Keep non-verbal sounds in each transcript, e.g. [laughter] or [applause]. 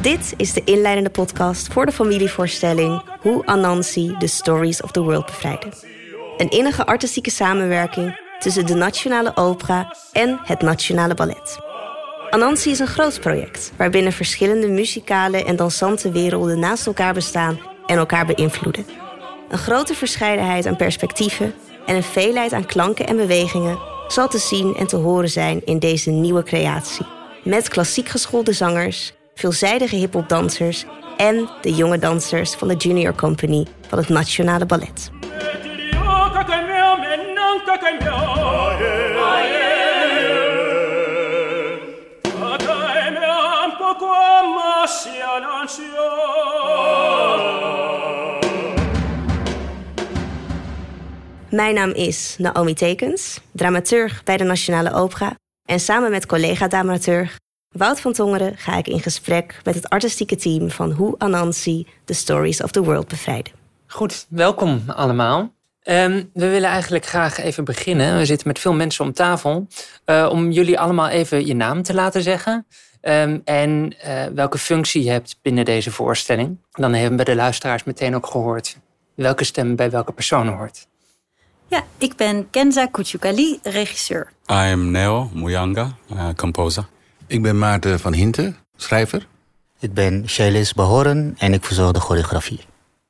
Dit is de inleidende podcast voor de familievoorstelling Hoe Anansi de Stories of the World bevrijdde. Een innige artistieke samenwerking tussen de Nationale Opera en het Nationale Ballet. Anansi is een groot project waarbinnen verschillende muzikale en dansante werelden naast elkaar bestaan en elkaar beïnvloeden. Een grote verscheidenheid aan perspectieven en een veelheid aan klanken en bewegingen zal te zien en te horen zijn in deze nieuwe creatie. Met klassiek geschoolde zangers, veelzijdige hiphopdansers en de jonge dansers van de Junior Company van het Nationale Ballet. Mijn naam is Naomi Tekens, dramaturg bij de Nationale Opera. En samen met collega-dramaturg Wout van Tongeren ga ik in gesprek met het artistieke team van Hoe Anansi The Stories of the World bevrijden. Goed, welkom allemaal. Ehm, we willen eigenlijk graag even beginnen. We zitten met veel mensen om tafel. Uh, om jullie allemaal even je naam te laten zeggen. Ehm, en uh, welke functie je hebt binnen deze voorstelling. Dan hebben de luisteraars meteen ook gehoord welke stem bij welke persoon hoort. Ja, ik ben Kenza Kuchukali, regisseur. I am Neo Muyanga, uh, composer. Ik ben Maarten van Hinten, schrijver. Ik ben Shailis Behoren en ik verzorg de choreografie.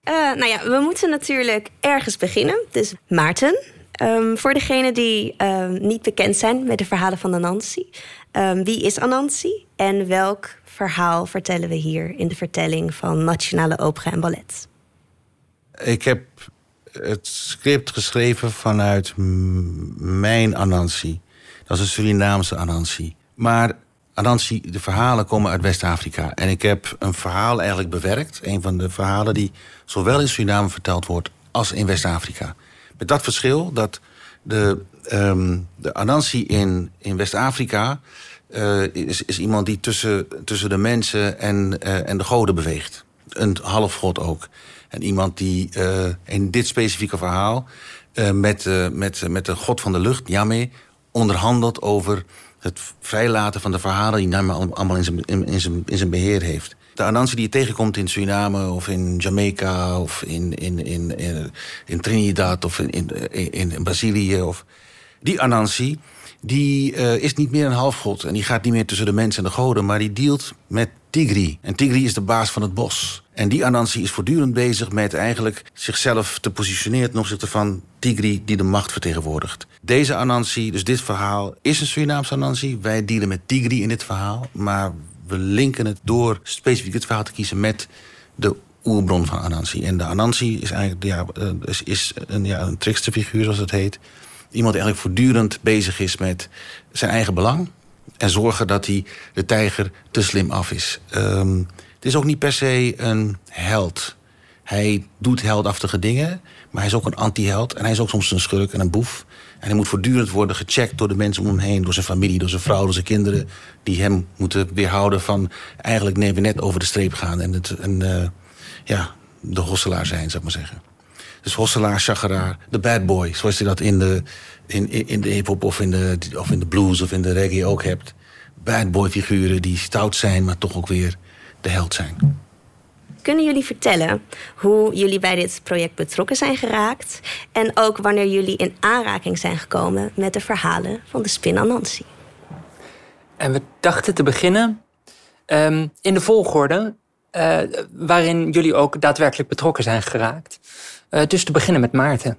Uh, nou ja, we moeten natuurlijk ergens beginnen. Dus Maarten, um, voor degenen die um, niet bekend zijn met de verhalen van Anansi. Um, wie is Anansi en welk verhaal vertellen we hier in de vertelling van Nationale Opera en Ballet? Ik heb het script geschreven vanuit mijn Anansi. Dat is een Surinaamse Anansi. Maar Anansi, de verhalen komen uit West-Afrika. En ik heb een verhaal eigenlijk bewerkt. Een van de verhalen die zowel in Suriname verteld wordt als in West-Afrika. Met dat verschil dat de, um, de Anansi in, in West-Afrika... Uh, is, is iemand die tussen, tussen de mensen en, uh, en de goden beweegt. Een halfgod ook. En iemand die uh, in dit specifieke verhaal... met, met, met de god van de lucht, Yahweh, onderhandelt over het vrijlaten van de verhalen die Nama allemaal in zijn, in, zijn, in zijn beheer heeft. De Anansi die je tegenkomt in Suriname of in Jamaica of in, in, in, in, in Trinidad of in, in, in Brazilië. Of... Die Anansi die uh, is niet meer een halfgod en die gaat niet meer tussen de mensen en de goden, maar die dealt met Tigri. En Tigri is de baas van het bos. En die Anansi is voortdurend bezig met eigenlijk zichzelf te positioneren ten opzichte van Tigri die de macht vertegenwoordigt. Deze Anansi, dus dit verhaal, is een Surinaamse Anansi. Wij dealen met Tigri in dit verhaal, maar we linken het door specifiek dit verhaal te kiezen met de oerbron van Anansi. En de Anansi is eigenlijk ja, eh, is, is een, ja, een tricksterfiguur, zoals het heet. Iemand die eigenlijk voortdurend bezig is met zijn eigen belang. En zorgen dat hij de tijger te slim af is. Um, het is ook niet per se een held. Hij doet heldachtige dingen, maar hij is ook een anti-held. En hij is ook soms een schurk en een boef. En hij moet voortdurend worden gecheckt door de mensen om hem heen... door zijn familie, door zijn vrouw, door zijn kinderen... die hem moeten weerhouden van eigenlijk we net over de streep gaan... en, het, en uh, ja, de hosselaar zijn, zou ik maar zeggen. Dus hosselaar, chageraar, de bad boy... zoals je dat in de, in, in de hip-hop of, in de, of in de blues of in de reggae ook hebt. Bad boy figuren die stout zijn, maar toch ook weer de held zijn. Kunnen jullie vertellen hoe jullie bij dit project betrokken zijn geraakt... en ook wanneer jullie in aanraking zijn gekomen met de verhalen van de Spin Anansi? En we dachten te beginnen um, in de volgorde uh, waarin jullie ook daadwerkelijk betrokken zijn geraakt. Uh, dus te beginnen met Maarten.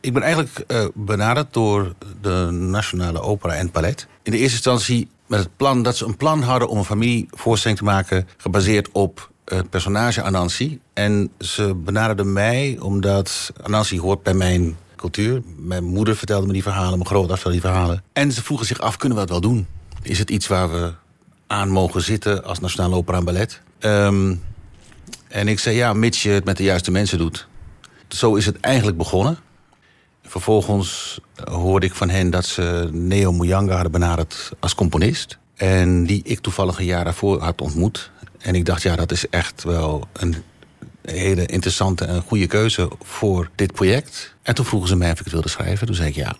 Ik ben eigenlijk uh, benaderd door de Nationale Opera en Ballet. In de eerste instantie met het plan dat ze een plan hadden om een familievoorstelling te maken... gebaseerd op het personage Anansi. En ze benaderden mij omdat Anansi hoort bij mijn cultuur. Mijn moeder vertelde me die verhalen, mijn grootvader vertelde die verhalen. En ze vroegen zich af, kunnen we dat wel doen? Is het iets waar we aan mogen zitten als Nationale Opera en Ballet? Um, en ik zei ja, mits je het met de juiste mensen doet. Zo is het eigenlijk begonnen. Vervolgens hoorde ik van hen dat ze Neo Muyanga hadden benaderd als componist. En die ik toevallig een jaar daarvoor had ontmoet. En ik dacht, ja, dat is echt wel een hele interessante en goede keuze voor dit project. En toen vroegen ze mij of ik het wilde schrijven. Toen zei ik ja.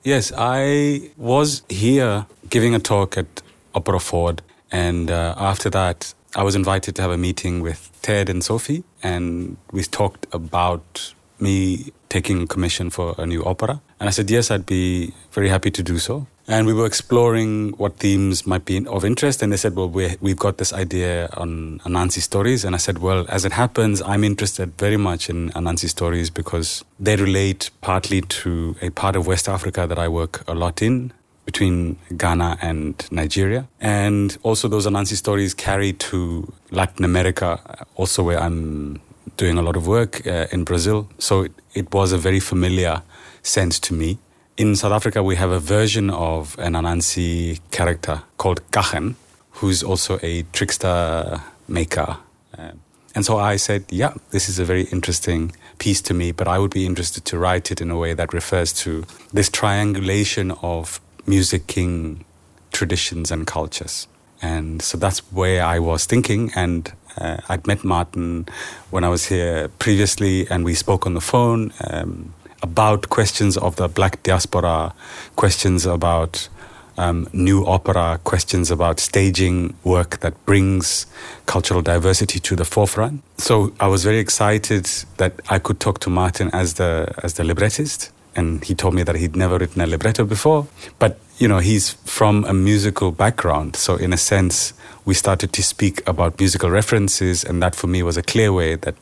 Yes, I was here giving a talk at Opera Ford, and uh, after that, I was invited to have a meeting with Ted and Sophie, and we talked about me taking commission for a new opera. And I said, yes, I'd be very happy to do so. And we were exploring what themes might be of interest. And they said, well, we we've got this idea on Anansi stories. And I said, well, as it happens, I'm interested very much in Anansi stories because they relate partly to a part of West Africa that I work a lot in, between Ghana and Nigeria. And also those Anansi stories carry to Latin America, also where I'm doing a lot of work uh, in Brazil. So it, it was a very familiar sense to me. In South Africa, we have a version of an Anansi character called Kachen, who's also a trickster maker. Uh, and so I said, yeah, this is a very interesting piece to me, but I would be interested to write it in a way that refers to this triangulation of music king traditions and cultures. And so that's where I was thinking. And uh, I'd met Martin when I was here previously, and we spoke on the phone. Um, about questions of the black diaspora, questions about um, new opera, questions about staging work that brings cultural diversity to the forefront. So I was very excited that I could talk to Martin as the as the librettist, and he told me that he'd never written a libretto before. But you know, he's from a musical background, so in a sense, we started to speak about musical references, and that for me was a clear way that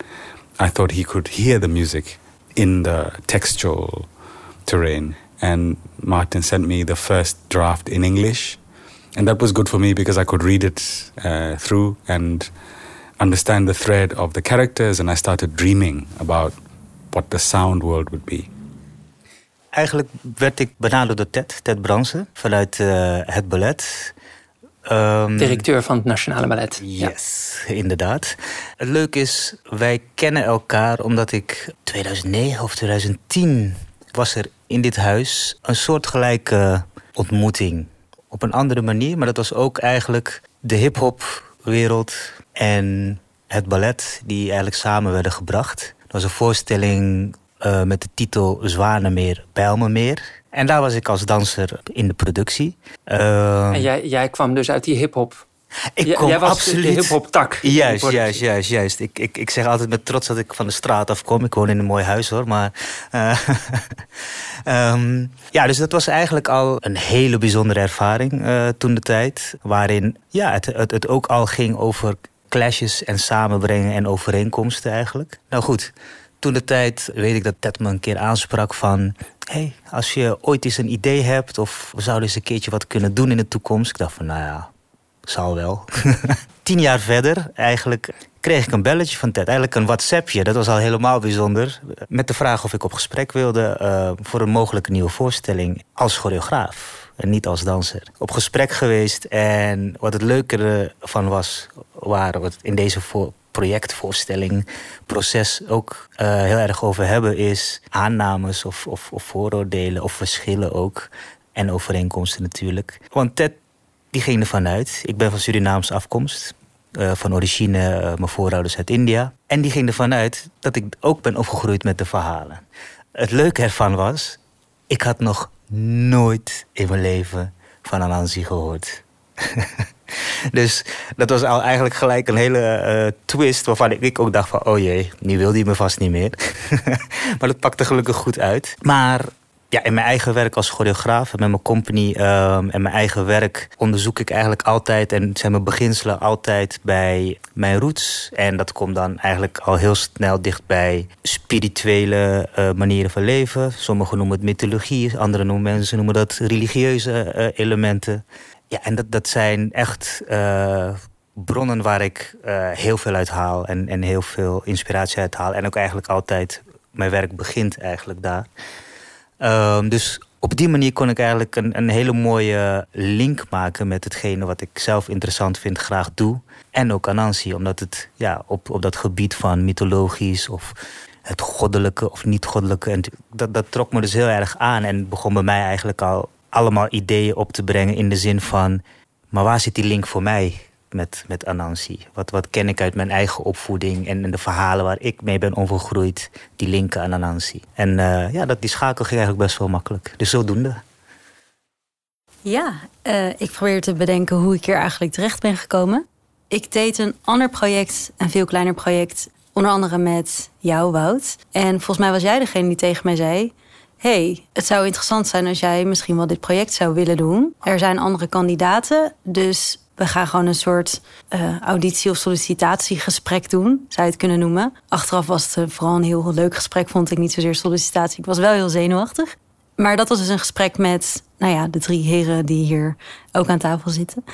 I thought he could hear the music in the textual terrain. And Martin sent me the first draft in English. And that was good for me because I could read it uh, through and understand the thread of the characters. And I started dreaming about what the sound world would be. Eigenlijk werd ik benaderd door Ted, Ted Bransen, vanuit uh, het ballet. Um, Directeur van het Nationale Ballet. Yes, ja. inderdaad. Het leuke is, wij kennen elkaar omdat ik 2009 of 2010 was er in dit huis een soortgelijke ontmoeting. Op een andere manier, maar dat was ook eigenlijk de hip-hop wereld en het ballet die eigenlijk samen werden gebracht. Dat was een voorstelling uh, met de titel Zwanemeer, Bijlmermeer. En daar was ik als danser in de productie. Uh, en jij, jij kwam dus uit die hip-hop. Ik kom jij was absoluut. de hip-hop tak. Juist, juist, juist, juist. Ik, ik, ik zeg altijd met trots dat ik van de straat afkom. Ik woon in een mooi huis hoor. Maar, uh, um, [laughs] ja, dus dat was eigenlijk al een hele bijzondere ervaring uh, toen de tijd. Waarin ja, het, het, het ook al ging over clashes en samenbrengen en overeenkomsten eigenlijk. Nou goed, toen de tijd weet ik dat Ted me een keer aansprak van... hey, als je ooit eens een idee hebt of we zouden eens een keertje wat kunnen doen in de toekomst. Ik dacht van, nou ja, zal wel. [laughs] Tien jaar verder eigenlijk kreeg ik een belletje van Ted. Eigenlijk een WhatsAppje, dat was al helemaal bijzonder. Met de vraag of ik op gesprek wilde uh, voor een mogelijke nieuwe voorstelling als choreograaf. En niet als danser. Op gesprek geweest en wat het leuke van was, we het in deze voor projectvoorstelling, proces ook uh, heel erg over hebben, is aannames of, of, of vooroordelen of verschillen ook. En overeenkomsten natuurlijk. Want Ted, die ging ervan uit. Ik ben van Surinaamse afkomst. Uh, van origine, uh, mijn voorouders uit India. En die ging ervan uit dat ik ook ben opgegroeid met de verhalen. Het leuke ervan was, ik had nog nooit in mijn leven van Anansi gehoord. [laughs] dus dat was al eigenlijk gelijk een hele uh, twist waarvan ik ook dacht van... oh jee, nu wil hij me vast niet meer. [laughs] maar dat pakte gelukkig goed uit. Maar ja, in mijn eigen werk als choreograaf en met mijn company um, en mijn eigen werk onderzoek ik eigenlijk altijd en zijn mijn beginselen altijd bij mijn roots. En dat komt dan eigenlijk al heel snel dicht bij spirituele uh, manieren van leven. Sommigen noemen het mythologie, andere noemen, mensen noemen dat religieuze uh, elementen. Ja, en dat, dat zijn echt uh, bronnen waar ik uh, heel veel uit haal en, en heel veel inspiratie uit haal. En ook eigenlijk altijd mijn werk begint eigenlijk daar. Um, dus op die manier kon ik eigenlijk een, een hele mooie link maken met hetgene wat ik zelf interessant vind, graag doe. En ook Anansi, omdat het ja, op, op dat gebied van mythologisch of het goddelijke of niet-goddelijke. En dat, dat trok me dus heel erg aan en begon bij mij eigenlijk al allemaal ideeën op te brengen in de zin van... maar waar zit die link voor mij? met, met Anansi? Wat, wat ken ik uit mijn eigen opvoeding en, de verhalen waar ik mee ben overgroeid, die linken aan Anansi? En uh, ja, dat, die schakel ging eigenlijk best wel makkelijk. Dus zodoende. Ja, uh, ik probeer te bedenken hoe ik hier eigenlijk terecht ben gekomen. Ik deed een ander project, een veel kleiner project, onder andere met jou, Wout. En volgens mij was jij degene die tegen mij zei: hey, het zou interessant zijn als jij misschien wel dit project zou willen doen. Er zijn andere kandidaten, dus we gaan gewoon een soort uh, auditie- of sollicitatiegesprek doen, zou je het kunnen noemen. Achteraf was het uh, vooral een heel leuk gesprek, vond ik niet zozeer sollicitatie. Ik was wel heel zenuwachtig. Maar dat was dus een gesprek met nou ja, de drie heren die hier ook aan tafel zitten.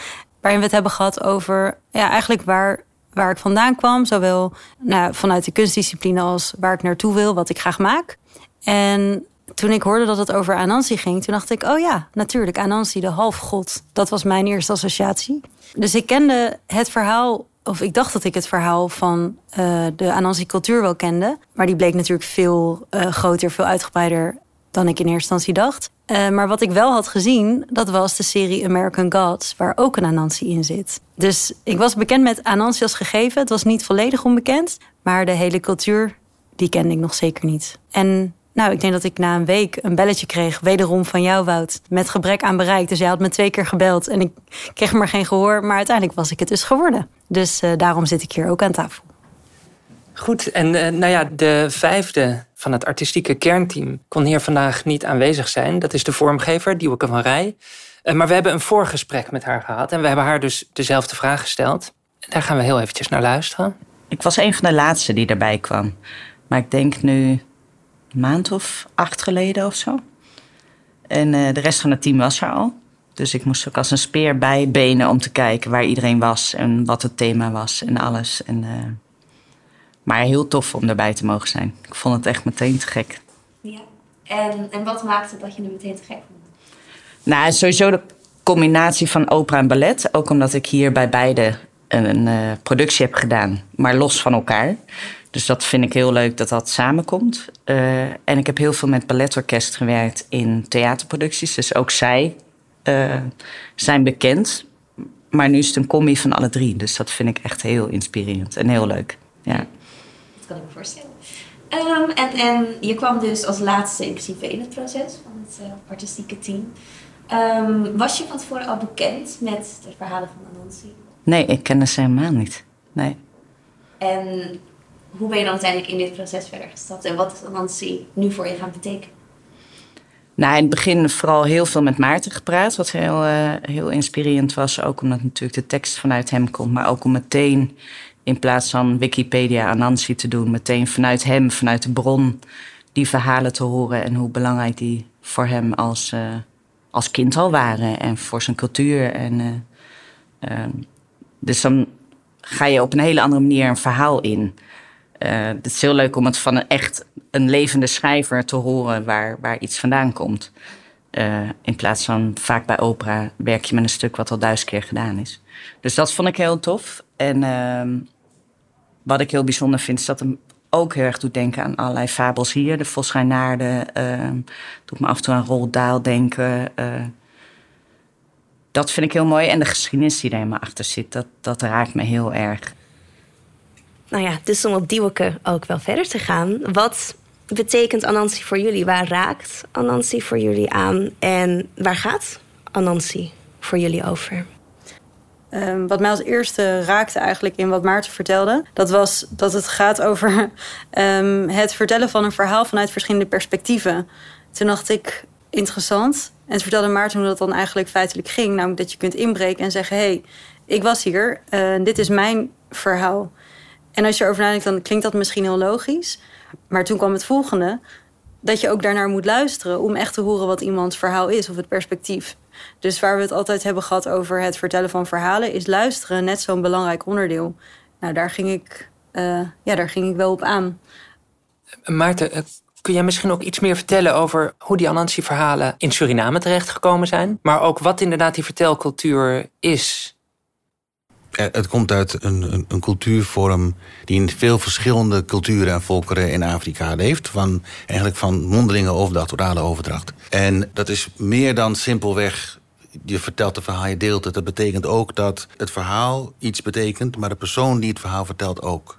Waarin we het hebben gehad over ja, eigenlijk waar, waar ik vandaan kwam. Zowel nou, vanuit de kunstdiscipline als waar ik naartoe wil, wat ik graag maak. En toen ik hoorde dat het over Anansi ging, toen dacht ik: oh ja, natuurlijk, Anansi, de halfgod. Dat was mijn eerste associatie. Dus ik kende het verhaal, of ik dacht dat ik het verhaal van uh, de Anansi-cultuur wel kende. Maar die bleek natuurlijk veel uh, groter, veel uitgebreider dan ik in eerste instantie dacht. Uh, maar wat ik wel had gezien, dat was de serie American Gods, waar ook een Anansi in zit. Dus ik was bekend met Anansi als gegeven. Het was niet volledig onbekend, maar de hele cultuur, die kende ik nog zeker niet. En nou, ik denk dat ik na een week een belletje kreeg, wederom van jou, Wout. Met gebrek aan bereik. Dus jij had me twee keer gebeld en ik kreeg maar geen gehoor. Maar uiteindelijk was ik het dus geworden. Dus uh, daarom zit ik hier ook aan tafel. Goed, en uh, nou ja, de vijfde van het artistieke kernteam kon hier vandaag niet aanwezig zijn. Dat is de vormgever, Dieweke van Rij. Uh, maar we hebben een voorgesprek met haar gehad en we hebben haar dus dezelfde vraag gesteld. Daar gaan we heel eventjes naar luisteren. Ik was een van de laatste die erbij kwam. Maar ik denk nu maand of acht geleden of zo. En uh, de rest van het team was er al. Dus ik moest ook als een speer bijbenen om te kijken waar iedereen was en wat het thema was en alles. En, uh, maar heel tof om erbij te mogen zijn. Ik vond het echt meteen te gek. Ja. En, en wat maakte dat je het meteen te gek vond? Nou, sowieso de combinatie van opera en ballet. Ook omdat ik hier bij beide een, een uh, productie heb gedaan, maar los van elkaar. Dus dat vind ik heel leuk dat dat samenkomt. Uh, en ik heb heel veel met balletorkest gewerkt in theaterproducties. Dus ook zij uh, zijn bekend. Maar nu is het een combi van alle drie. Dus dat vind ik echt heel inspirerend en heel leuk. Ja. Dat kan ik me voorstellen. Um, en, en je kwam dus als laatste in het proces van het uh, artistieke team. Um, was je van tevoren al bekend met de verhalen van Anansi? Nee, ik kende ze helemaal niet. Nee. En hoe ben je dan uiteindelijk in dit proces verder gestapt? En wat is Anansi nu voor je gaan betekenen? Nou, in het begin vooral heel veel met Maarten gepraat, wat heel, uh, heel inspirerend was. Ook omdat natuurlijk de tekst vanuit hem komt, maar ook om meteen in plaats van Wikipedia Anansi te doen, meteen vanuit hem, vanuit de bron, die verhalen te horen en hoe belangrijk die voor hem als, uh, als kind al waren en voor zijn cultuur. En, uh, dus dan ga je op een hele andere manier een verhaal in. Uh, het is heel leuk om het van een echt een levende schrijver te horen waar, waar iets vandaan komt. Uh, in plaats van vaak bij opera werk je met een stuk wat al duizend keer gedaan is. Dus dat vond ik heel tof. En uh, wat ik heel bijzonder vind, is dat hem ook heel erg doet denken aan allerlei fabels hier. De Vosschijnaarden, uh, doet me af en toe aan Roald Dahl denken. dat vind ik heel mooi. En de geschiedenis die er helemaal achter zit, dat, dat raakt me heel erg nou ja, dus om op Dieweke ook wel verder te gaan. Wat betekent Anansi voor jullie? Waar raakt Anansi voor jullie aan? En waar gaat Anansi voor jullie over? Um, wat mij als eerste raakte eigenlijk in wat Maarten vertelde... dat was dat het gaat over um, [laughs] het vertellen van een verhaal... vanuit verschillende perspectieven. Toen dacht ik, interessant. En toen vertelde Maarten hoe dat dan eigenlijk feitelijk ging. Namelijk dat je kunt inbreken en zeggen... hé, hey, ik was hier, uh, dit is mijn verhaal... En als je erover nadenkt, dan klinkt dat misschien heel logisch. Maar toen kwam het volgende. Dat je ook daarnaar moet luisteren om echt te horen wat iemands verhaal is of het perspectief. Dus waar we het altijd hebben gehad over het vertellen van verhalen, is luisteren net zo'n belangrijk onderdeel. Nou, daar ging ik, uh, ja, daar ging ik wel op aan. Maarten, eh, kun jij misschien ook iets meer vertellen over hoe die Anansi-verhalen in Suriname terechtgekomen zijn? Maar ook wat inderdaad die vertelcultuur is het komt uit een, een, een, cultuurvorm die in veel verschillende culturen en volkeren in Afrika leeft. Van, eigenlijk van mondelinge overdracht, orale overdracht. En dat is meer dan simpelweg je vertelt een verhaal, je deelt het. Dat betekent ook dat het verhaal iets betekent, maar de persoon die het verhaal vertelt ook.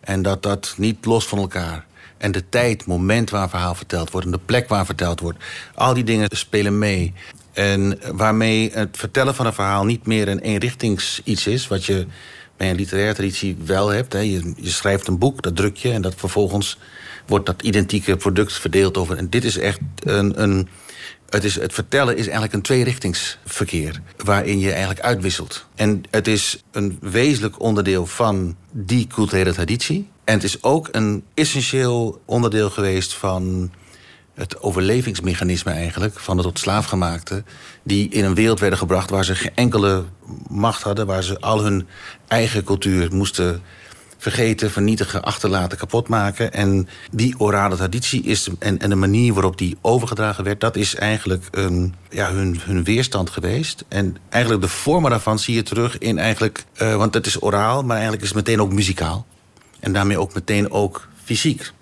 En dat dat niet los van elkaar. En de tijd, moment waar een verhaal verteld wordt en de plek waar verteld wordt. Al die dingen spelen mee. En waarmee het vertellen van een verhaal niet meer een eenrichtings iets is, wat je bij een literaire traditie wel hebt. Hè. Je, je schrijft een boek, dat druk je en dat vervolgens wordt dat identieke product verdeeld over. En dit is echt een. een het, is, het vertellen is eigenlijk een tweerichtingsverkeer. Waarin je eigenlijk uitwisselt. En het is een wezenlijk onderdeel van die culturele traditie. En het is ook een essentieel onderdeel geweest van het overlevingsmechanisme eigenlijk van de tot slaafgemaakte die in een wereld werden gebracht waar ze geen enkele macht hadden, waar ze al hun eigen cultuur moesten vergeten, vernietigen, achterlaten, kapot maken. En die orale traditie is, en, en de manier waarop die overgedragen werd, dat is eigenlijk ja, hun, hun weerstand geweest. En eigenlijk de vormen daarvan zie je terug in eigenlijk, uh, want het is oraal, maar eigenlijk is het meteen ook muzikaal. En daarmee ook meteen ook fysiek.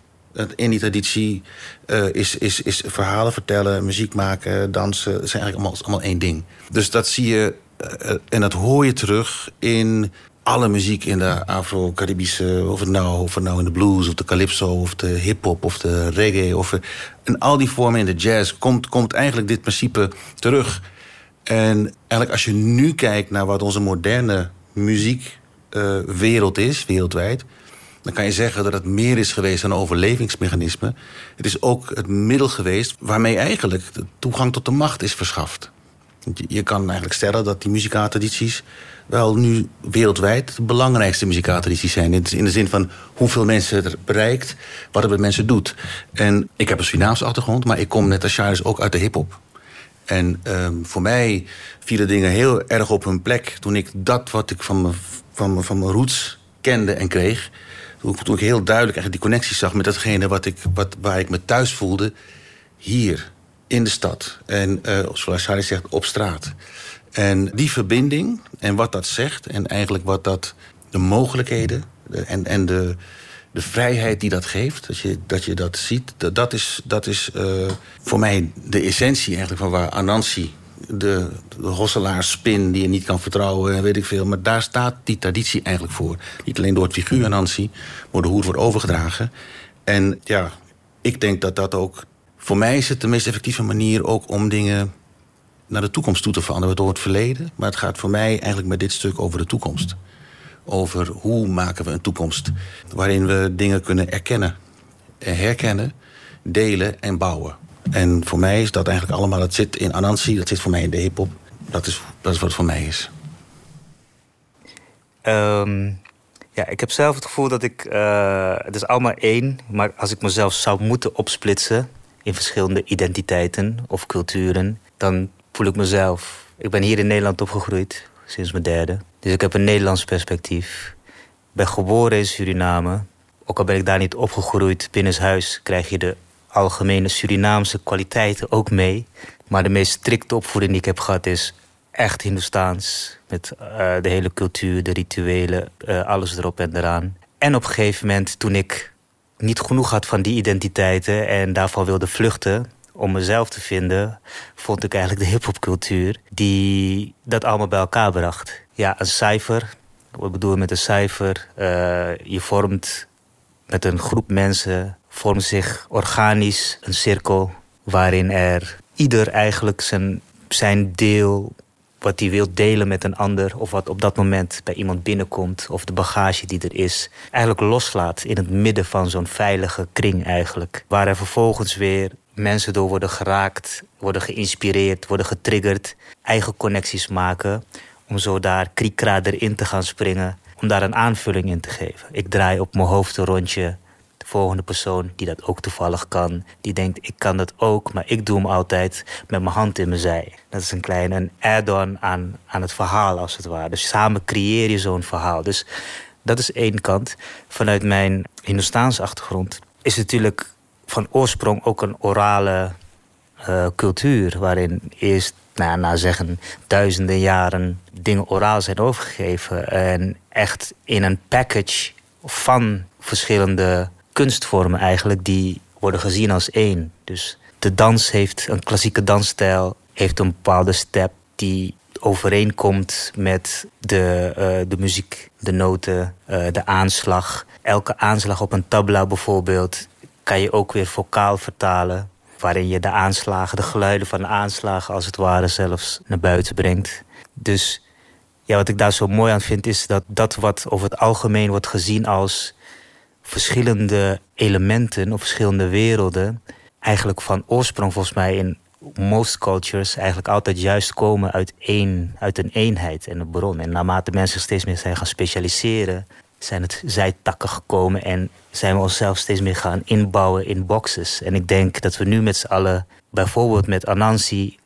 In die traditie uh, is, is, is verhalen vertellen, muziek maken, dansen... zijn eigenlijk allemaal, allemaal één ding. Dus dat zie je uh, en dat hoor je terug in alle muziek in de Afro-Caribische... Of het, nou, of nou in de blues of de calypso of de hip-hop of de reggae... Of, in al die vormen in de jazz komt, komt eigenlijk dit principe terug. En eigenlijk als je nu kijkt naar wat onze moderne muziekwereld uh, is, wereldwijd dan kan je zeggen dat het meer is geweest dan overlevingsmechanisme. Het is ook het middel geweest waarmee eigenlijk de toegang tot de macht is verschaft. Je kan eigenlijk stellen dat die muzikaaltradities wel nu wereldwijd de belangrijkste muzikaaltradities zijn. In de zin van hoeveel mensen het bereikt, wat het met mensen doet. En ik heb een Surinaamse achtergrond, maar ik kom net als Charles ook uit de hip-hop. En um, voor mij vielen dingen heel erg op hun plek toen ik dat wat ik van mijn, van mijn, van mijn roots kende en kreeg toen, toen ik heel duidelijk eigenlijk die connectie zag met datgene wat ik, wat, waar ik me thuis voelde, hier in de stad. En uh, zoals Harry zegt, op straat. En die verbinding en wat dat zegt, en eigenlijk wat dat, de mogelijkheden de, en, en de, de vrijheid die dat geeft, dat je dat, je dat ziet, dat, dat is, dat is uh, voor mij de essentie eigenlijk van waar Anansi de, de hosselaarspin die je niet kan vertrouwen, weet ik veel. Maar daar staat die traditie eigenlijk voor. Niet alleen door het figuur Nancy, maar hoe het wordt overgedragen. En ja, ik denk dat dat ook... Voor mij is het de meest effectieve manier ook om dingen naar de toekomst toe te veranderen door het verleden. Maar het gaat voor mij eigenlijk met dit stuk over de toekomst. Over hoe maken we een toekomst waarin we dingen kunnen erkennen, herkennen, delen en bouwen. En voor mij is dat eigenlijk allemaal, dat zit in Anansi, dat zit voor mij in de hip-hop. Dat is, dat is wat het voor mij is. Um, ja, ik heb zelf het gevoel dat ik. Uh, het is allemaal één, maar als ik mezelf zou moeten opsplitsen in verschillende identiteiten of culturen, dan voel ik mezelf. Ik ben hier in Nederland opgegroeid, sinds mijn derde. Dus ik heb een Nederlands perspectief. Ik ben geboren in Suriname. Ook al ben ik daar niet opgegroeid binnenshuis, krijg je de algemene Surinaamse kwaliteiten ook mee. Maar de meest strikte opvoeding die ik heb gehad is echt Hindoestaans. Met uh, de hele cultuur, de rituelen, uh, alles erop en eraan. En op een gegeven moment, toen ik niet genoeg had van die identiteiten en daarvan wilde vluchten om mezelf te vinden, vond ik eigenlijk de hip-hopcultuur die dat allemaal bij elkaar bracht. Ja, een cijfer. Wat bedoel ik met een cijfer? Uh, je vormt met een groep mensen vormt zich organisch een cirkel waarin er ieder eigenlijk zijn, zijn deel wat hij wil delen met een ander of wat op dat moment bij iemand binnenkomt of de bagage die er is, eigenlijk loslaat in het midden van zo'n veilige kring eigenlijk. Waar er vervolgens weer mensen door worden geraakt, worden geïnspireerd, worden getriggerd, eigen connecties maken om zo daar kriekra erin te gaan springen, om daar een aanvulling in te geven. Ik draai op mijn hoofd een rondje volgende persoon die dat ook toevallig kan. Die denkt, ik kan dat ook, maar ik doe hem altijd met mijn hand in mijn zij. Dat is een klein een add-on aan, aan het verhaal, als het ware. Dus samen creëer je zo'n verhaal. Dus dat is één kant. Vanuit mijn Hindoestaanse achtergrond is natuurlijk van oorsprong ook een orale uh, cultuur... waarin eerst, nou, na zeggen, duizenden jaren dingen oraal zijn overgegeven... en echt in een package van verschillende kunstvormen eigenlijk die worden gezien als één. Dus de dans heeft een klassieke dansstijl, heeft een bepaalde step. die overeenkomt met de, uh, de muziek, de noten, uh, de aanslag. Elke aanslag op een tabla bijvoorbeeld kan je ook weer vocaal vertalen. Waarin je de aanslagen, de geluiden van de aanslagen als het ware zelfs naar buiten brengt. Dus ja, wat ik daar zo mooi aan vind is dat dat wat over het algemeen wordt gezien als verschillende elementen of verschillende werelden eigenlijk van oorsprong volgens mij in most cultures eigenlijk altijd juist komen uit, één, uit een eenheid en een bron. En naarmate mensen steeds meer zijn gaan specialiseren, zijn het zijtakken gekomen en zijn we onszelf steeds meer gaan inbouwen in boxes. En ik denk dat we nu met z'n allen, bijvoorbeeld met Anansi,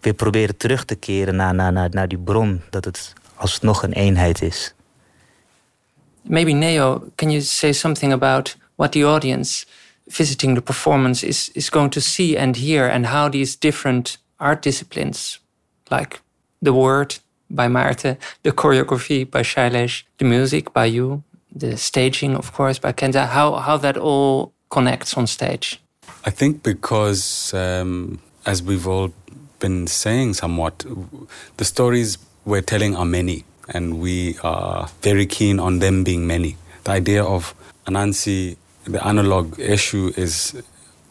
weer proberen terug te keren naar, naar, naar, naar die bron, dat het alsnog een eenheid is. Maybe Neo, can you say something about what the audience visiting the performance is, is going to see and hear, and how these different art disciplines, like the word by Maarten, the choreography by Shailesh, the music by you, the staging, of course, by Kenta, how, how that all connects on stage? I think because, um, as we've all been saying somewhat, the stories we're telling are many, and we are very keen on them being many. The idea of Anansi the analog issue is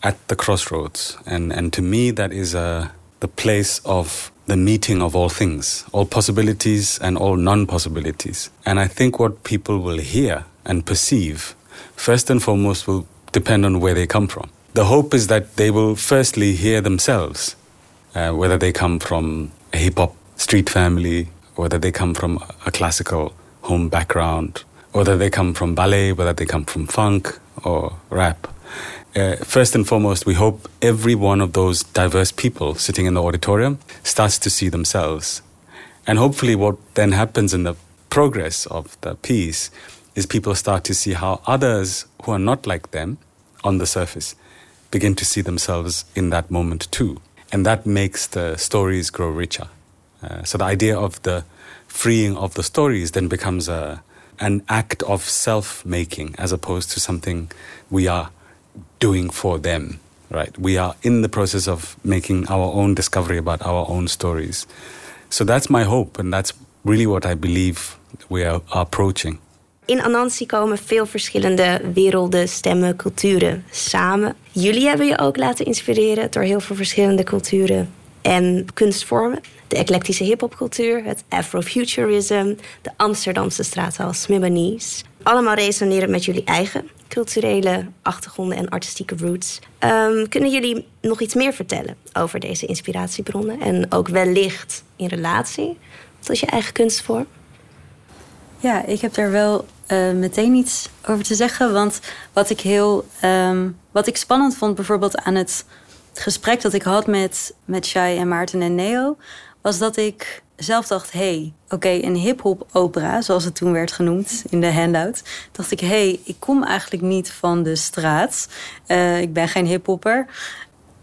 at the crossroads, and and to me that is uh, the place of the meeting of all things, all possibilities and all non-possibilities. And I think what people will hear and perceive, first and foremost, will depend on where they come from. The hope is that they will firstly hear themselves, uh, whether they come from a hip hop street family, whether they come from a classical home background, whether they come from ballet, whether they come from funk or rap. Uh, first and foremost, we hope every one of those diverse people sitting in the auditorium starts to see themselves. And hopefully, what then happens in the progress of the piece is people start to see how others who are not like them on the surface begin to see themselves in that moment too. And that makes the stories grow richer. Uh, so the idea of the freeing of the stories then becomes a, an act of self making as opposed to something we are doing for them, right? We are in the process of making our own discovery about our own stories. So that's my hope, and that's really what I believe we are approaching. In Anansi komen veel verschillende werelden, stemmen, culturen samen. Jullie hebben je ook laten inspireren door heel veel verschillende culturen en kunstvormen. De eclectische hip-hopcultuur, het Afrofuturism, de Amsterdamse straattaal Smibanese. Allemaal resoneren met jullie eigen culturele achtergronden en artistieke roots. Um, kunnen jullie nog iets meer vertellen over deze inspiratiebronnen en ook wellicht in relatie tot je eigen kunstvorm? Ja, ik heb daar wel uh, meteen iets over te zeggen. Want wat ik heel. Um, wat ik spannend vond, bijvoorbeeld aan het gesprek dat ik had met, met Shai en Maarten en Neo, was dat ik zelf dacht: hé, hey, oké, een hip-hop opera, zoals het toen werd genoemd in de handout. Dacht ik: hé, hey, ik kom eigenlijk niet van de straat. Uh, ik ben geen hip-hopper.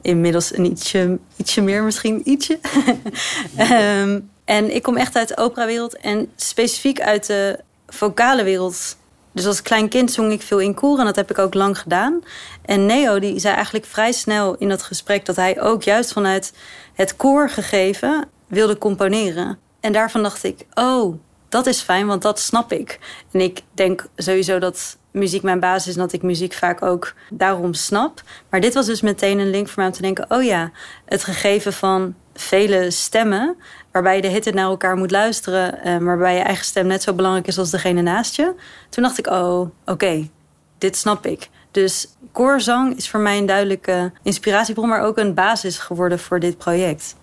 Inmiddels een ietsje, ietsje meer, misschien ietsje. um, [laughs] en ik kom echt uit de operawereld en specifiek uit de vocale wereld dus als klein kind zong ik veel in koor en dat heb ik ook lang gedaan. En Neo die zei eigenlijk vrij snel in dat gesprek dat hij ook juist vanuit het koorgegeven wilde componeren. En daarvan dacht ik, oh, dat is fijn, want dat snap ik. En ik denk sowieso dat muziek mijn basis is en dat ik muziek vaak ook daarom snap. Maar dit was dus meteen een link voor mij om te denken: oh ja, het gegeven van vele stemmen, waarbij je de hitte naar elkaar moet luisteren, eh, waarbij je eigen stem net zo belangrijk is als degene naast je. Toen dacht ik: oh, oké, dit snap ik. Dus koorzang is voor mij een duidelijke inspiratiebron, maar ook een basis geworden voor dit project.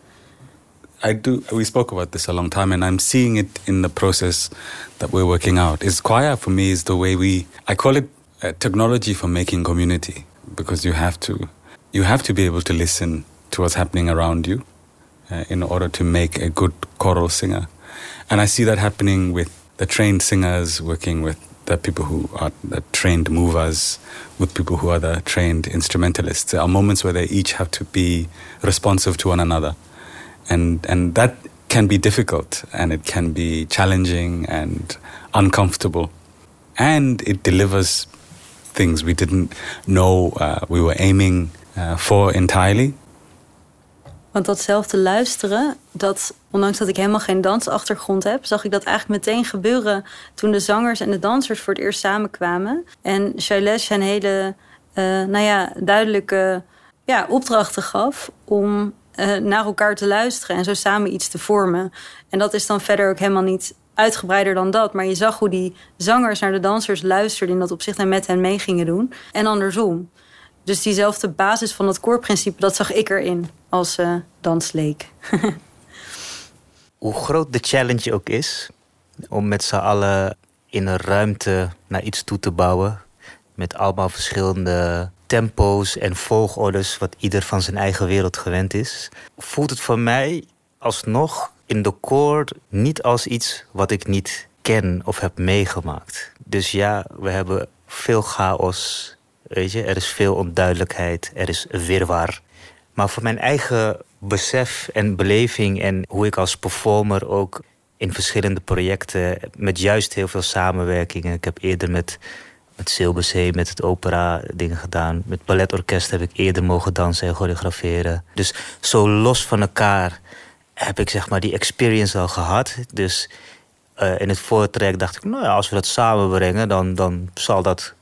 I do. We spoke about this a long time, and I'm seeing it in the process that we're working out. Is choir for me is the way we. I call it uh, technology for making community because you have to, you have to be able to listen to what's happening around you, uh, in order to make a good choral singer, and I see that happening with the trained singers working with the people who are the trained movers with people who are the trained instrumentalists. There are moments where they each have to be responsive to one another. And and that can be difficult and it can be challenging and uncomfortable. And it delivers things we didn't know uh, we were aiming uh, for entirely Want datzelfde luisteren, dat, ondanks dat ik helemaal geen dansachtergrond heb, zag ik dat eigenlijk meteen gebeuren toen de zangers en de dansers voor het eerst samenkwamen. En Shailesh een hele, uh, nou ja, duidelijke ja, opdrachten gaf om uh, naar elkaar te luisteren en zo samen iets te vormen. En dat is dan verder ook helemaal niet uitgebreider dan dat. Maar je zag hoe die zangers naar de dansers luisterden in dat opzicht en met hen mee gingen doen. En andersom. Dus diezelfde basis van het koorprincipe, dat zag ik erin als uh, dansleek. [laughs] Hoe groot de challenge ook is, om met z'n allen in een ruimte naar iets toe te bouwen. Met allemaal verschillende tempo's en volgorders, wat ieder van zijn eigen wereld gewend is. Voelt het voor mij alsnog in de koor niet als iets wat ik niet ken of heb meegemaakt. Dus ja, we hebben veel chaos. Weet je, er is veel onduidelijkheid, er is wirwar. Maar voor mijn eigen besef en beleving en hoe ik als performer ook in verschillende projecten met juist heel veel samenwerkingen. Ik heb eerder met, met Silberzee, met het opera dingen gedaan. Met balletorkest heb ik eerder mogen dansen en choreograferen. Dus zo los van elkaar heb ik zeg maar die experience al gehad. Dus uh, in het voortrek dacht ik, nou ja, als we dat samenbrengen, dan, dan zal dat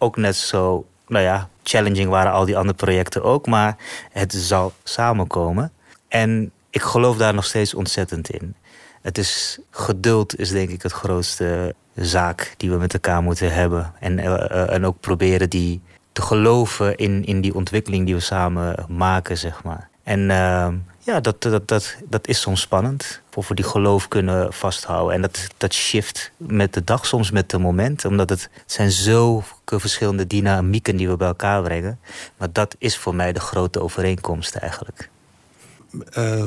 ook net zo, nou ja, challenging waren al die andere projecten ook, maar het zal samenkomen. En ik geloof daar nog steeds ontzettend in. Het is geduld is denk ik het grootste zaak die we met elkaar moeten hebben. En, uh, en ook proberen die te geloven in, in die ontwikkeling die we samen maken, zeg maar. En uh, ja, dat, dat, dat, dat is soms spannend. Of we die geloof kunnen vasthouden. En dat, dat shift met de dag, soms met de moment. Omdat het, zijn zulke verschillende dynamieken die we bij elkaar brengen. Maar dat is voor mij de grote overeenkomst eigenlijk. Uh,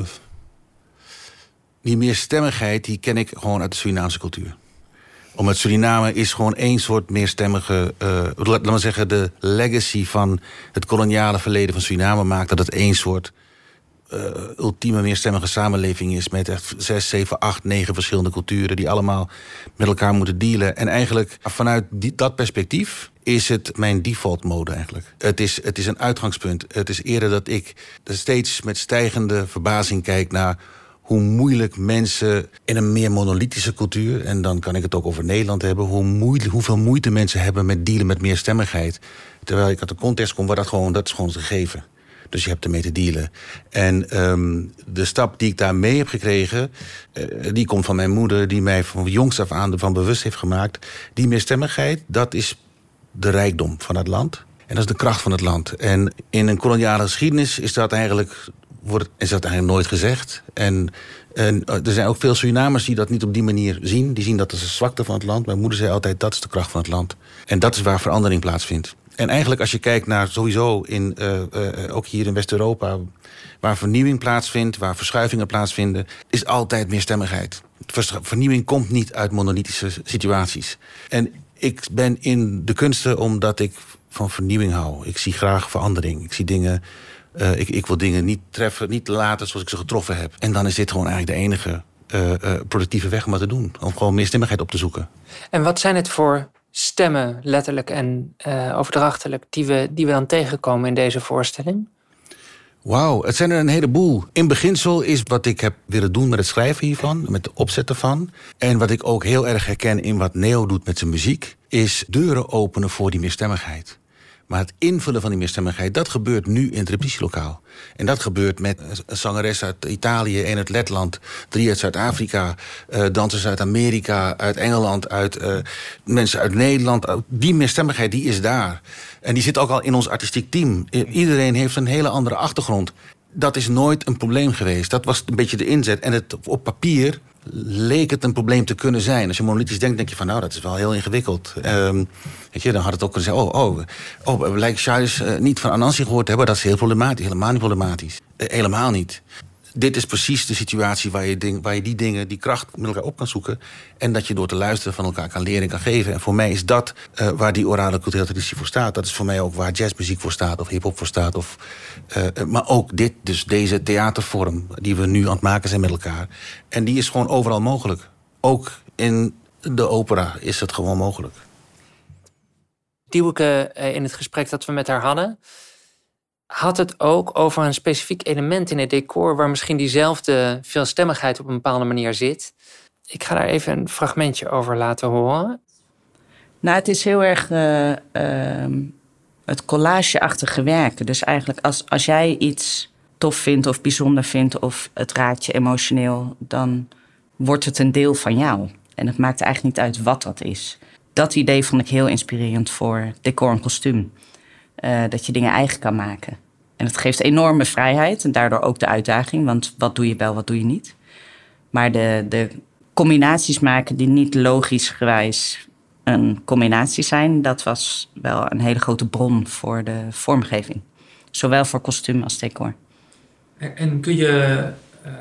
die meerstemmigheid die ken ik gewoon uit de Surinaamse cultuur. Omdat Suriname is gewoon één soort meerstemmige... Uh, laat maar zeggen, de legacy van het koloniale verleden van Suriname... maakt dat het één soort uh, ultieme meerstemmige samenleving is... met echt zes, zeven, acht, negen verschillende culturen... die allemaal met elkaar moeten dealen. En eigenlijk vanuit die, dat perspectief is het mijn default mode eigenlijk. Het is, het is een uitgangspunt. Het is eerder dat ik steeds met stijgende verbazing kijk naar hoe moeilijk mensen in een meer monolithische cultuur... en dan kan ik het ook over Nederland hebben... Hoe moeilijk, hoeveel moeite mensen hebben met dealen met meerstemmigheid. Terwijl ik uit de context kom waar dat gewoon, dat is gewoon gegeven. Dus je hebt ermee te dealen. En um, de stap die ik daar mee heb gekregen... Uh, die komt van mijn moeder... die mij van jongs af aan ervan bewust heeft gemaakt. Die meerstemmigheid, dat is de rijkdom van het land. En dat is de kracht van het land. En in een koloniale geschiedenis is dat eigenlijk, wordt, is dat eigenlijk nooit gezegd. En, en er zijn ook veel Surinamers die dat niet op die manier zien. Die zien dat als een zwakte van het land. Mijn moeder zei altijd, dat is de kracht van het land. En dat is waar verandering plaatsvindt. En eigenlijk als je kijkt naar sowieso, in, uh, uh, ook hier in West-Europa... waar vernieuwing plaatsvindt, waar verschuivingen plaatsvinden... is altijd meerstemmigheid. Vernieuwing komt niet uit monolithische situaties. En ik ben in de kunsten omdat ik van vernieuwing hou. Ik zie graag verandering. Ik zie dingen... Uh, ik, ik wil dingen niet treffen, niet laten zoals ik ze getroffen heb. En dan is dit gewoon eigenlijk de enige productieve weg om dat te doen. Om gewoon meerstemmigheid op te zoeken. En wat zijn het voor stemmen, letterlijk en uh, overdrachtelijk, die we, die we dan tegenkomen in deze voorstelling? Wauw, het zijn er een heleboel. In beginsel is wat ik heb willen doen met het schrijven hiervan, met de opzet ervan. En wat ik ook heel erg herken in wat Neo doet met zijn muziek, is deuren openen voor die meerstemmigheid. Maar het invullen van die meerstemmigheid, dat gebeurt nu in het repetitielokaal. En dat gebeurt met een zangeres uit Italië, een uit Letland... drie uit Zuid-Afrika, uh, dansers uit Amerika, uit Engeland... uit uh, mensen uit Nederland. Die meerstemmigheid, die is daar. En die zit ook al in ons artistiek team. Iedereen heeft een hele andere achtergrond. Dat is nooit een probleem geweest. Dat was een beetje de inzet. En het, op papier leek het een probleem te kunnen zijn. Als je monolithisch denkt, denk je van nou, dat is wel heel ingewikkeld. Um, weet je, dan had het ook kunnen zeggen, oh, oh, oh lijkt Charles uh, niet van Anansi gehoord te hebben. Dat is heel problematisch, helemaal niet problematisch. Uh, helemaal niet. Dit is precies de situatie waar je, waar je die dingen, die kracht met elkaar op kan zoeken. En dat je door te luisteren van elkaar kan leren en kan geven. En voor mij is dat uh, waar die orale culturele traditie voor staat. Dat is voor mij ook waar jazzmuziek voor staat of hip-hop voor staat. Of, uh, maar ook dit, dus deze theatervorm die we nu aan het maken zijn met elkaar. En die is gewoon overal mogelijk. Ook in de opera is het gewoon mogelijk. Dieuwke, in het gesprek dat we met haar hadden had het ook over een specifiek element in het decor waar misschien diezelfde veelstemmigheid op een bepaalde manier zit. Ik ga daar even een fragmentje over laten horen. Nou, het is heel erg uh, het collageachtige werken. Dus eigenlijk als, als jij iets tof vindt of bijzonder vindt of het raakt je emotioneel, dan wordt het een deel van jou. En het maakt eigenlijk niet uit wat dat is. Dat idee vond ik heel inspirerend voor decor en kostuum. Uh, dat je dingen eigen kan maken. En het geeft enorme vrijheid en daardoor ook de uitdaging. Want wat doe je wel, wat doe je niet? Maar de, de combinaties maken die niet logisch gewijs een combinatie zijn, dat was wel een hele grote bron voor de vormgeving. Zowel voor kostuum als decor. En kun je uh,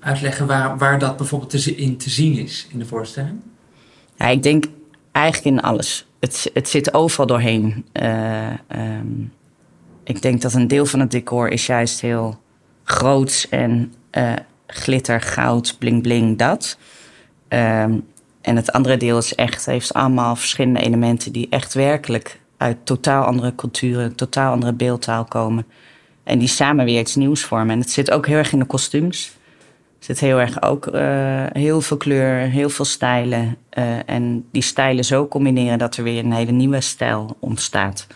uitleggen waar, waar dat bijvoorbeeld in te zien is in de voorstelling? Ja, ik denk eigenlijk in alles. Het, zit overal doorheen. Uh, um, ik denk dat een deel van het decor is juist heel groots en uh, glitter, goud, bling bling, dat. Um, en het andere deel is echt, heeft allemaal verschillende elementen die echt werkelijk uit totaal andere culturen, totaal andere beeldtaal komen. En die samen weer iets nieuws vormen. En het zit ook heel erg in de kostuums. Het zit heel erg ook uh, heel veel kleur, heel veel stijlen. Uh, en die stijlen zo combineren dat er weer een hele nieuwe stijl ontstaat.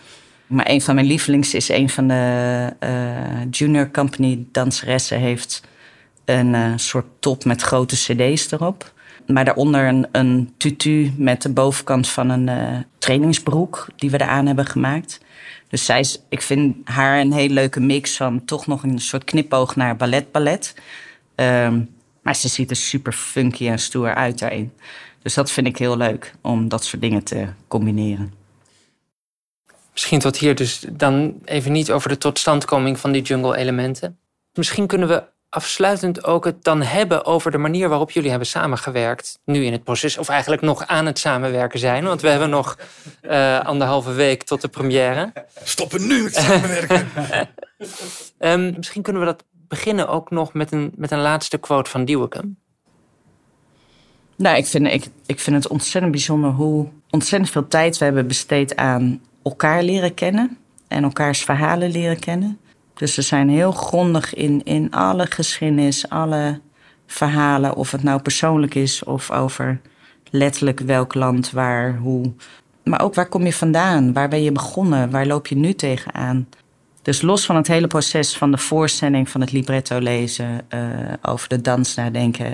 Maar een van mijn lievelings is een van de uh, junior company danseressen heeft een soort top met grote cd's erop. Maar daaronder een, een tutu met de bovenkant van een trainingsbroek die we eraan hebben gemaakt. Dus zij is, ik vind haar een hele leuke mix van toch nog een soort knipoog naar ballet ballet. Um, maar ze ziet er super funky en stoer uit daarin. Dus dat vind ik heel leuk om dat soort dingen te combineren. Misschien tot hier dus dan even niet over de totstandkoming van die jungle-elementen. Misschien kunnen we afsluitend ook het dan hebben over de manier waarop jullie hebben samengewerkt. Nu in het proces, of eigenlijk nog aan het samenwerken zijn. Want we hebben nog uh, anderhalve week tot de première. Stoppen nu met samenwerken. um, [laughs] misschien kunnen we dat beginnen ook nog met een, met een laatste quote van Diewerke. Nou, ik vind, ik, ik vind het ontzettend bijzonder hoe ontzettend veel tijd we hebben besteed aan elkaar leren kennen. En elkaars verhalen leren kennen. Dus ze zijn heel grondig in, in alle geschiedenis, alle verhalen, of het nou persoonlijk is of over letterlijk welk land, waar, hoe. Maar ook waar kom je vandaan? Waar ben je begonnen? Waar loop je nu tegenaan? Dus los van het hele proces van de voorstelling, van het libretto lezen, uh, over de dans nadenken,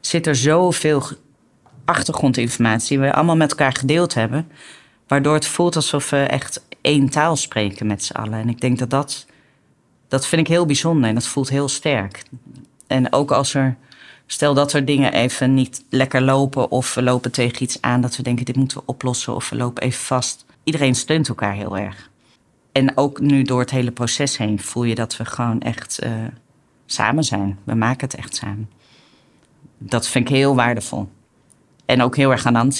zit er zoveel achtergrondinformatie die we allemaal met elkaar gedeeld hebben, waardoor het voelt alsof we echt één taal spreken met z'n allen. En ik denk dat dat dat vind ik heel bijzonder en dat voelt heel sterk. En ook als er, stel dat er dingen even niet lekker lopen of we lopen tegen iets aan dat we denken dit moeten we oplossen of we lopen even vast. Iedereen steunt elkaar heel erg. En ook nu door het hele proces heen voel je dat we gewoon echt uh, samen zijn. We maken het echt samen. Dat vind ik heel waardevol. En ook heel erg aan.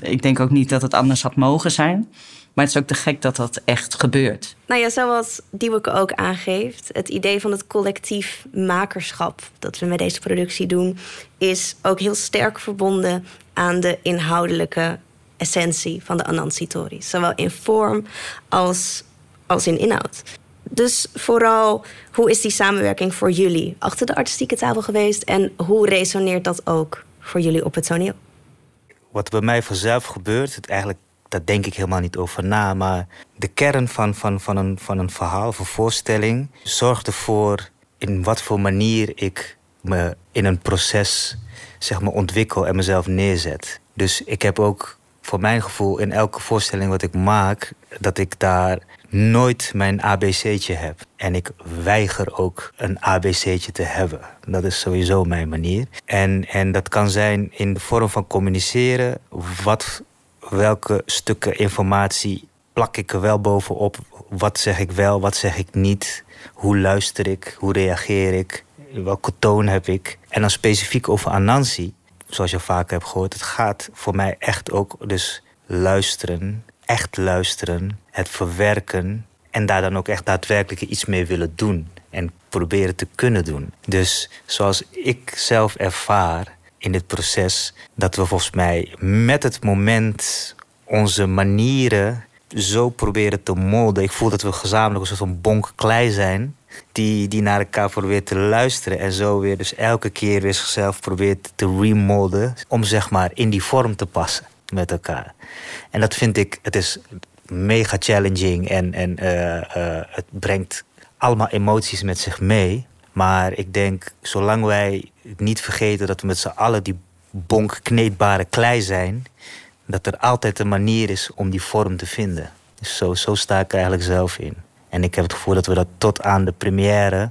Ik denk ook niet dat het anders had mogen zijn. Maar het is ook te gek dat dat echt gebeurt. Nou ja, zoals Dieweke ook aangeeft, het idee van het collectief makerschap dat we met deze productie doen, is ook heel sterk verbonden aan de inhoudelijke essentie van de Anansi-Tori. Zowel in vorm als, als in inhoud. Dus vooral, hoe is die samenwerking voor jullie achter de artistieke tafel geweest en hoe resoneert dat ook voor jullie op het toneel? Wat bij mij vanzelf gebeurt, het eigenlijk daar denk ik helemaal niet over na. Maar de kern van, van, van, een, van een verhaal of een voorstelling zorgt ervoor in wat voor manier ik me in een proces zeg maar, ontwikkel en mezelf neerzet. Dus ik heb ook voor mijn gevoel in elke voorstelling wat ik maak, dat ik daar nooit mijn ABC'tje heb. En ik weiger ook een ABC'tje te hebben. Dat is sowieso mijn manier. En, en dat kan zijn in de vorm van communiceren. Wat welke stukken informatie plak ik er wel bovenop? Wat zeg ik wel, wat zeg ik niet? Hoe luister ik? Hoe reageer ik? Welke toon heb ik? En dan specifiek over Anansi, zoals je vaak hebt gehoord. Het gaat voor mij echt ook dus luisteren, echt luisteren, het verwerken en daar dan ook echt daadwerkelijk iets mee willen doen en proberen te kunnen doen. Dus zoals ik zelf ervaar, in dit proces dat we volgens mij met het moment onze manieren zo proberen te molden. Ik voel dat we gezamenlijk een soort van bonk klei zijn. Die, die naar elkaar probeert te luisteren. En zo weer dus elke keer weer zichzelf probeert te remolden. Om zeg maar in die vorm te passen met elkaar. En dat vind ik, het is mega challenging. En, en uh, uh, het brengt allemaal emoties met zich mee. Maar ik denk, zolang wij niet vergeten dat we met z'n allen die bonk kneedbare klei zijn, dat er altijd een manier is om die vorm te vinden. Zo, zo sta ik er eigenlijk zelf in. En ik heb het gevoel dat we dat tot aan de première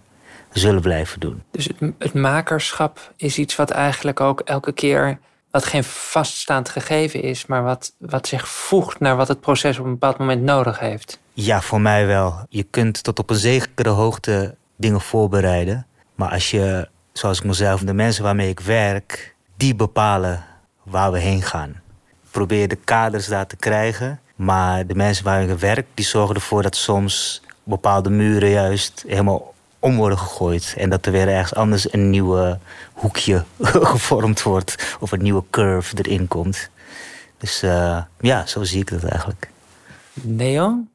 zullen blijven doen. Dus het, het makerschap is iets wat eigenlijk ook elke keer wat geen vaststaand gegeven is, maar wat, wat zich voegt naar wat het proces op een bepaald moment nodig heeft. Ja, voor mij wel. Je kunt tot op een zekere hoogte dingen voorbereiden. Maar als je, zoals ik mezelf, de mensen waarmee ik werk, die bepalen waar we heen gaan. Probeer de kaders daar te krijgen. Maar de mensen waar ik werk, die zorgen ervoor dat soms bepaalde muren juist helemaal om worden gegooid. En dat er weer ergens anders een nieuwe hoekje [laughs] gevormd wordt. Of een nieuwe curve erin komt. Dus uh, ja, zo zie ik dat eigenlijk. Neo?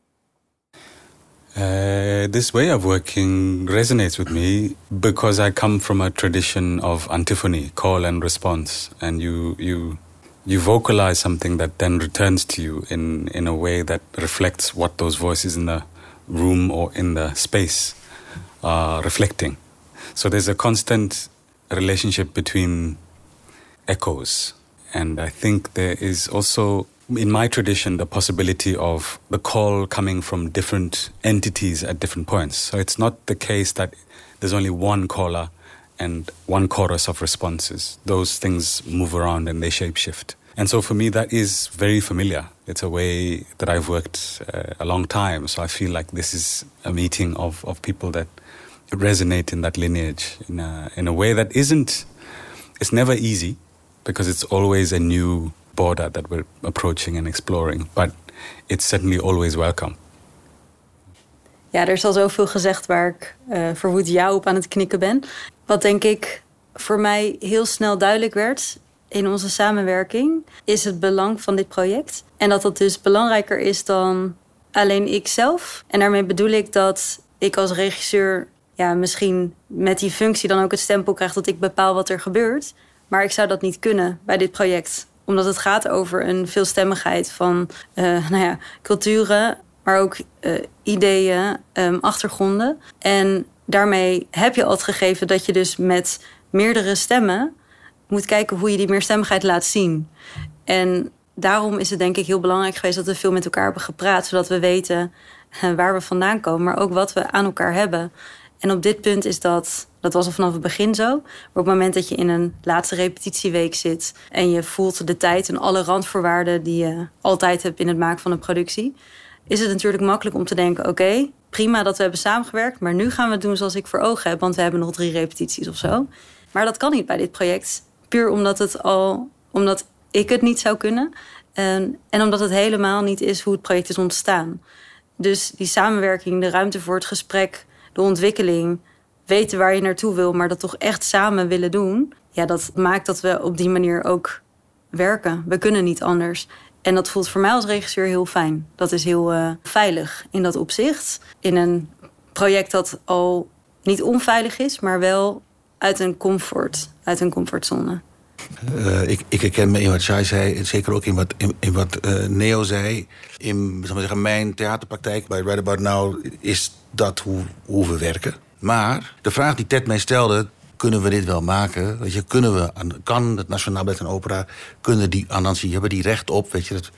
Uh, this way of working resonates with me because I come from a tradition of antiphony, call and response, and you you you vocalize something that then returns to you in in a way that reflects what those voices in the room or in the space reflecting. So there's a constant relationship between echoes, and I think there is also in my tradition, the possibility of the call coming from different entities at different points. So it's not the case that there's only one caller and one chorus of responses. Those things move around and they shapeshift. And so for me, that is very familiar. It's a way that I've worked uh, a long time. So I feel like this is a meeting of, of people that resonate in that lineage in a, in a way that isn't, it's never easy because it's always a new border that we're approaching and exploring. But it's certainly always welcome. Ja, er is al zoveel gezegd waar ik uh, verwoed jou op aan het knikken ben. Wat denk ik voor mij heel snel duidelijk werd in onze samenwerking, is het belang van dit project. En dat dat dus belangrijker is dan alleen ikzelf. En daarmee bedoel ik dat ik als regisseur ja, misschien met die functie dan ook het stempel krijg dat ik bepaal wat er gebeurt. Maar ik zou dat niet kunnen bij dit project omdat het gaat over een veelstemmigheid van uh, nou ja, culturen, maar ook uh, ideeën, um, achtergronden. En daarmee heb je al het gegeven dat je dus met meerdere stemmen moet kijken hoe je die meerstemmigheid laat zien. En daarom is het denk ik heel belangrijk geweest dat we veel met elkaar hebben gepraat, zodat we weten uh, waar we vandaan komen, maar ook wat we aan elkaar hebben. En op dit punt is dat, dat was al vanaf het begin zo. Maar op het moment dat je in een laatste repetitieweek zit en je voelt de tijd en alle randvoorwaarden die je altijd hebt in het maken van een productie, is het natuurlijk makkelijk om te denken: oké, prima dat we hebben samengewerkt, maar nu gaan we het doen zoals ik voor ogen heb, want we hebben nog drie repetities of zo. Maar dat kan niet bij dit project, puur omdat het al, omdat ik het niet zou kunnen en, en omdat het helemaal niet is hoe het project is ontstaan. Dus die samenwerking, de ruimte voor het gesprek de ontwikkeling, weten waar je naartoe wil, maar dat toch echt samen willen doen. Ja, dat maakt dat we op die manier ook werken. We kunnen niet anders. En dat voelt voor mij als regisseur heel fijn. Dat is heel uh, veilig in dat opzicht. In een project dat al niet onveilig is, maar wel uit een comfort, uit een comfortzone. Uh, ik, ik herken me in wat Shai zei, zeker ook in wat, in, wat uh, Neo zei. In zal zeggen, mijn theaterpraktijk bij Right About Now is dat hoe, hoe we werken. Maar de vraag die Ted mij stelde, kunnen we dit wel maken? Weet je, kunnen we, kan het Nationaal Ballet en Opera, kunnen die Anansi, hebben die recht op? Weet je, het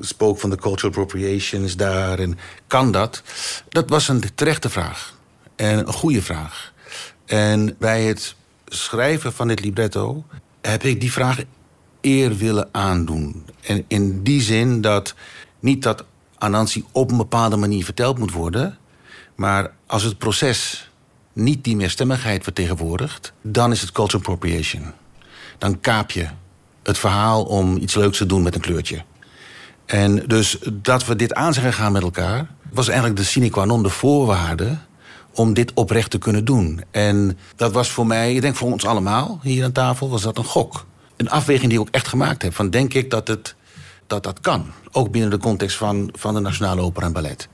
spook van de cultural appropriation is daar en kan dat? Dat was een terechte vraag en een goede vraag. En bij het schrijven van dit libretto heb ik die vraag eer willen aandoen. En in die zin dat niet dat Anansi op een bepaalde manier verteld moet worden, maar als het proces niet die meerstemmigheid vertegenwoordigt, dan is het cultural appropriation. Dan kaap je het verhaal om iets leuks te doen met een kleurtje. En dus dat we dit aan zijn gegaan met elkaar, was eigenlijk de sine qua non, de voorwaarde om dit oprecht te kunnen doen. En dat was voor mij, ik denk voor ons allemaal hier aan tafel, was dat een gok. Een afweging die ik ook echt gemaakt heb. Van denk ik dat het dat dat kan. Ook binnen de context van, van de Nationale Opera en Ballet.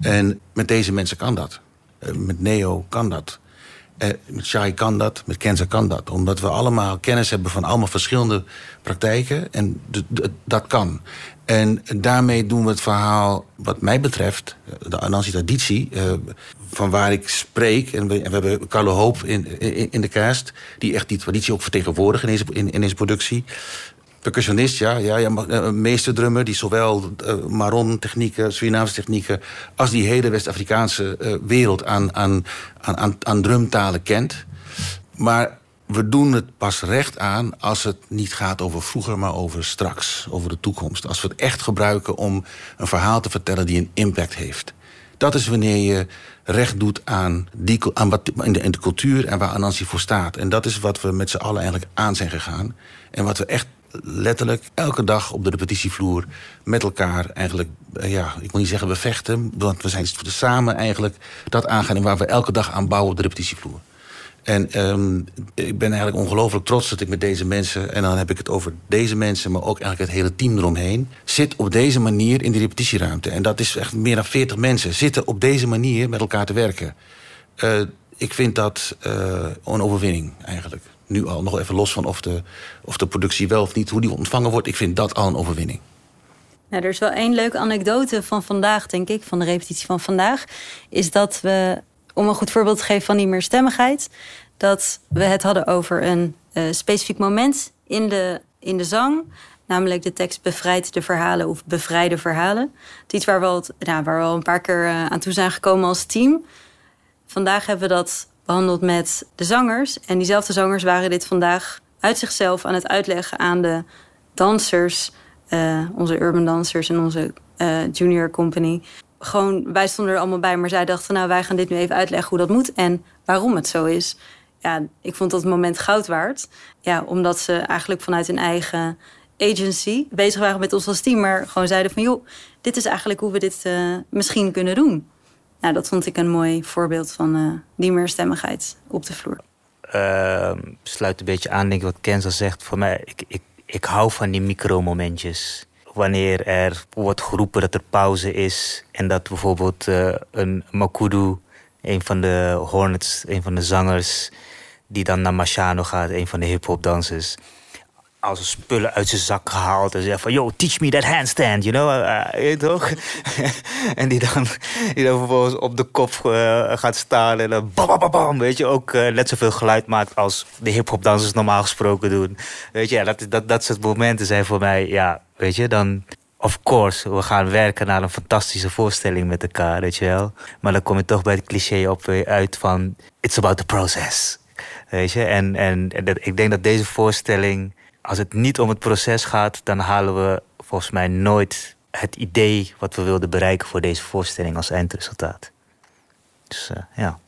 En met deze mensen kan dat. Eh, met Neo kan dat. Eh, met Shai kan dat, met Kenza kan dat. Omdat we allemaal kennis hebben van allemaal verschillende praktijken. En dat kan. En daarmee doen we het verhaal, wat mij betreft, de Anansi traditie, van waar ik spreek. En we, hebben Carlo Hoop in, in, de cast, die echt die traditie ook vertegenwoordigt in deze, in, in deze productie. Percussionist, ja, ja, ja meesterdrummer die zowel uh, Maron-technieken, Surinaamse technieken, als die hele West-Afrikaanse uh, wereld aan, aan, aan, aan drumtalen kent. Maar we doen het pas recht aan als het niet gaat over vroeger, maar over straks, over de toekomst. Als we het echt gebruiken om een verhaal te vertellen die een impact heeft. Dat is wanneer je recht doet aan, die, aan wat in de, cultuur en waar Anansi voor staat. En dat is wat we met z'n allen eigenlijk aan zijn gegaan. En wat we echt letterlijk elke dag op de repetitievloer met elkaar eigenlijk, eh, ja, ik wil niet zeggen we vechten, want we zijn samen eigenlijk dat aangaan en waar we elke dag aan bouwen op de repetitievloer. En um, ik ben eigenlijk ongelooflijk trots dat ik met deze mensen... en dan heb ik het over deze mensen, maar ook eigenlijk het hele team eromheen... zit op deze manier in die repetitieruimte. En dat is echt meer dan 40 mensen zitten op deze manier met elkaar te werken. Uh, ik vind dat uh, een overwinning eigenlijk. Nu al, nog even los van of de, of de productie wel of niet... hoe die ontvangen wordt, ik vind dat al een overwinning. Nou, er is wel één leuke anekdote van vandaag, denk ik, van de repetitie van vandaag. Is dat we om een goed voorbeeld te geven van die meerstemmigheid, dat we het hadden over een uh, specifiek moment in de, in de zang. Namelijk de tekst bevrijdt de verhalen of bevrijde verhalen. Iets waar we al, nou, waar we al een paar keer uh, aan toe zijn gekomen als team. Vandaag hebben we dat behandeld met de zangers. En diezelfde zangers waren dit vandaag uit zichzelf aan het uitleggen aan de dansers. Uh, onze urban dansers en onze junior company gewoon, wij stonden er allemaal bij, maar zij dachten, nou, wij gaan dit nu even uitleggen hoe dat moet en waarom het zo is. Ja, ik vond dat moment goud waard. Ja, omdat ze eigenlijk vanuit hun eigen agency bezig waren met ons als team, maar gewoon zeiden van, joh, dit is eigenlijk hoe we dit uh, misschien kunnen doen. Nou, dat vond ik een mooi voorbeeld van uh, die meerstemmigheid op de vloer. Uh, sluit een beetje aan, denk ik, wat Kenza zegt. Voor mij, ik, ik, ik hou van die micromomentjes wanneer er wordt geroepen dat er pauze is en dat bijvoorbeeld uh, een Makudu, een van de Hornets, een van de zangers, die dan naar Machano gaat, een van de hip-hop dansers, als een spullen uit zijn zak gehaald en zegt van yo, teach me that handstand, you know, uh, toch? [laughs] en die dan, die dan vervolgens op de kop gaat staan en dan bam, bam, bam, weet je, ook uh, net zoveel geluid maakt als de hip-hop dansers normaal gesproken doen. Weet je, ja, dat, dat, dat soort momenten zijn voor mij, ja, weet je, dan of course, we gaan werken naar een fantastische voorstelling met elkaar, weet je wel. Maar dan kom je toch bij het cliché op uit van... It's about the process. Weet je, en, en, ik denk dat deze voorstelling... Als het niet om het proces gaat, dan halen we volgens mij nooit het idee... wat we wilden bereiken voor deze voorstelling als eindresultaat. Dus uh, ja.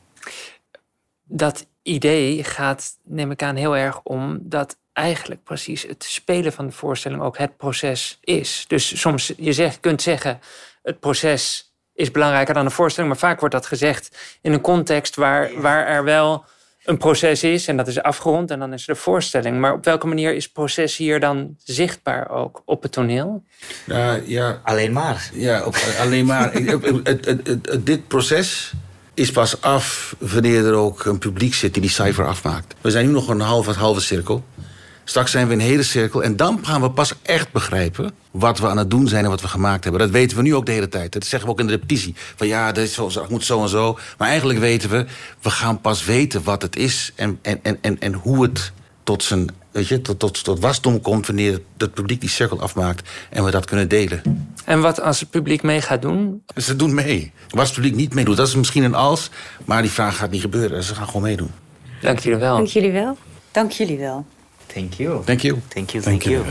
Dat idee gaat, neem ik aan, heel erg om dat eigenlijk precies het spelen van de voorstelling ook het proces is. Dus soms je zegt, kunt zeggen, het proces is belangrijker dan de voorstelling, maar vaak wordt dat gezegd in een context waar, waar er wel een proces is en dat is afgerond en dan is er de voorstelling. Maar op welke manier is proces hier dan zichtbaar ook op het toneel? Uh, ja, alleen maar. Ja, op, alleen maar. [laughs] het, het, het, dit proces is pas af wanneer er ook een publiek zit die die cijfer afmaakt. We zijn nu nog een halve, halve cirkel. Straks zijn we in een hele cirkel en dan gaan we pas echt begrijpen wat we aan het doen zijn en wat we gemaakt hebben. Dat weten we nu ook de hele tijd. Dat zeggen we ook in de repetitie. Van ja, dit is zo, het moet zo en zo. Maar eigenlijk weten we, we gaan pas weten wat het is en, en, en, en, en hoe het tot zijn weet je, tot, tot, tot wasdom komt wanneer het publiek die cirkel afmaakt en we dat kunnen delen. En wat als het publiek mee gaat doen? Ze doen mee. Wat als het publiek niet meedoet, dat is misschien een als, maar die vraag gaat niet gebeuren. Ze gaan gewoon meedoen. Dank jullie wel. Dank jullie wel. Dank jullie wel. Thank you. Thank you. Thank you, thank, you.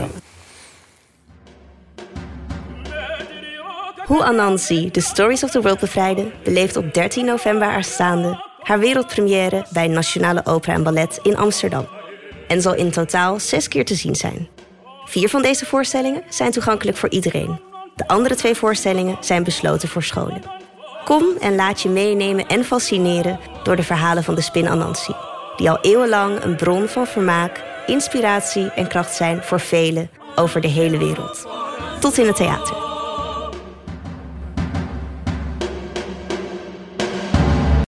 Hoe Anansi The Stories of the World bevrijdde... beleeft op 13 november aanstaande... haar wereldpremière bij Nationale Opera en Ballet in Amsterdam. En zal in totaal zes keer te zien zijn. Vier van deze voorstellingen zijn toegankelijk voor iedereen. De andere twee voorstellingen zijn besloten voor scholen. Kom en laat je meenemen en fascineren door de verhalen van de spin Anansi... die al eeuwenlang een bron van vermaak inspiratie en kracht zijn voor velen over de hele wereld. tot in het theater.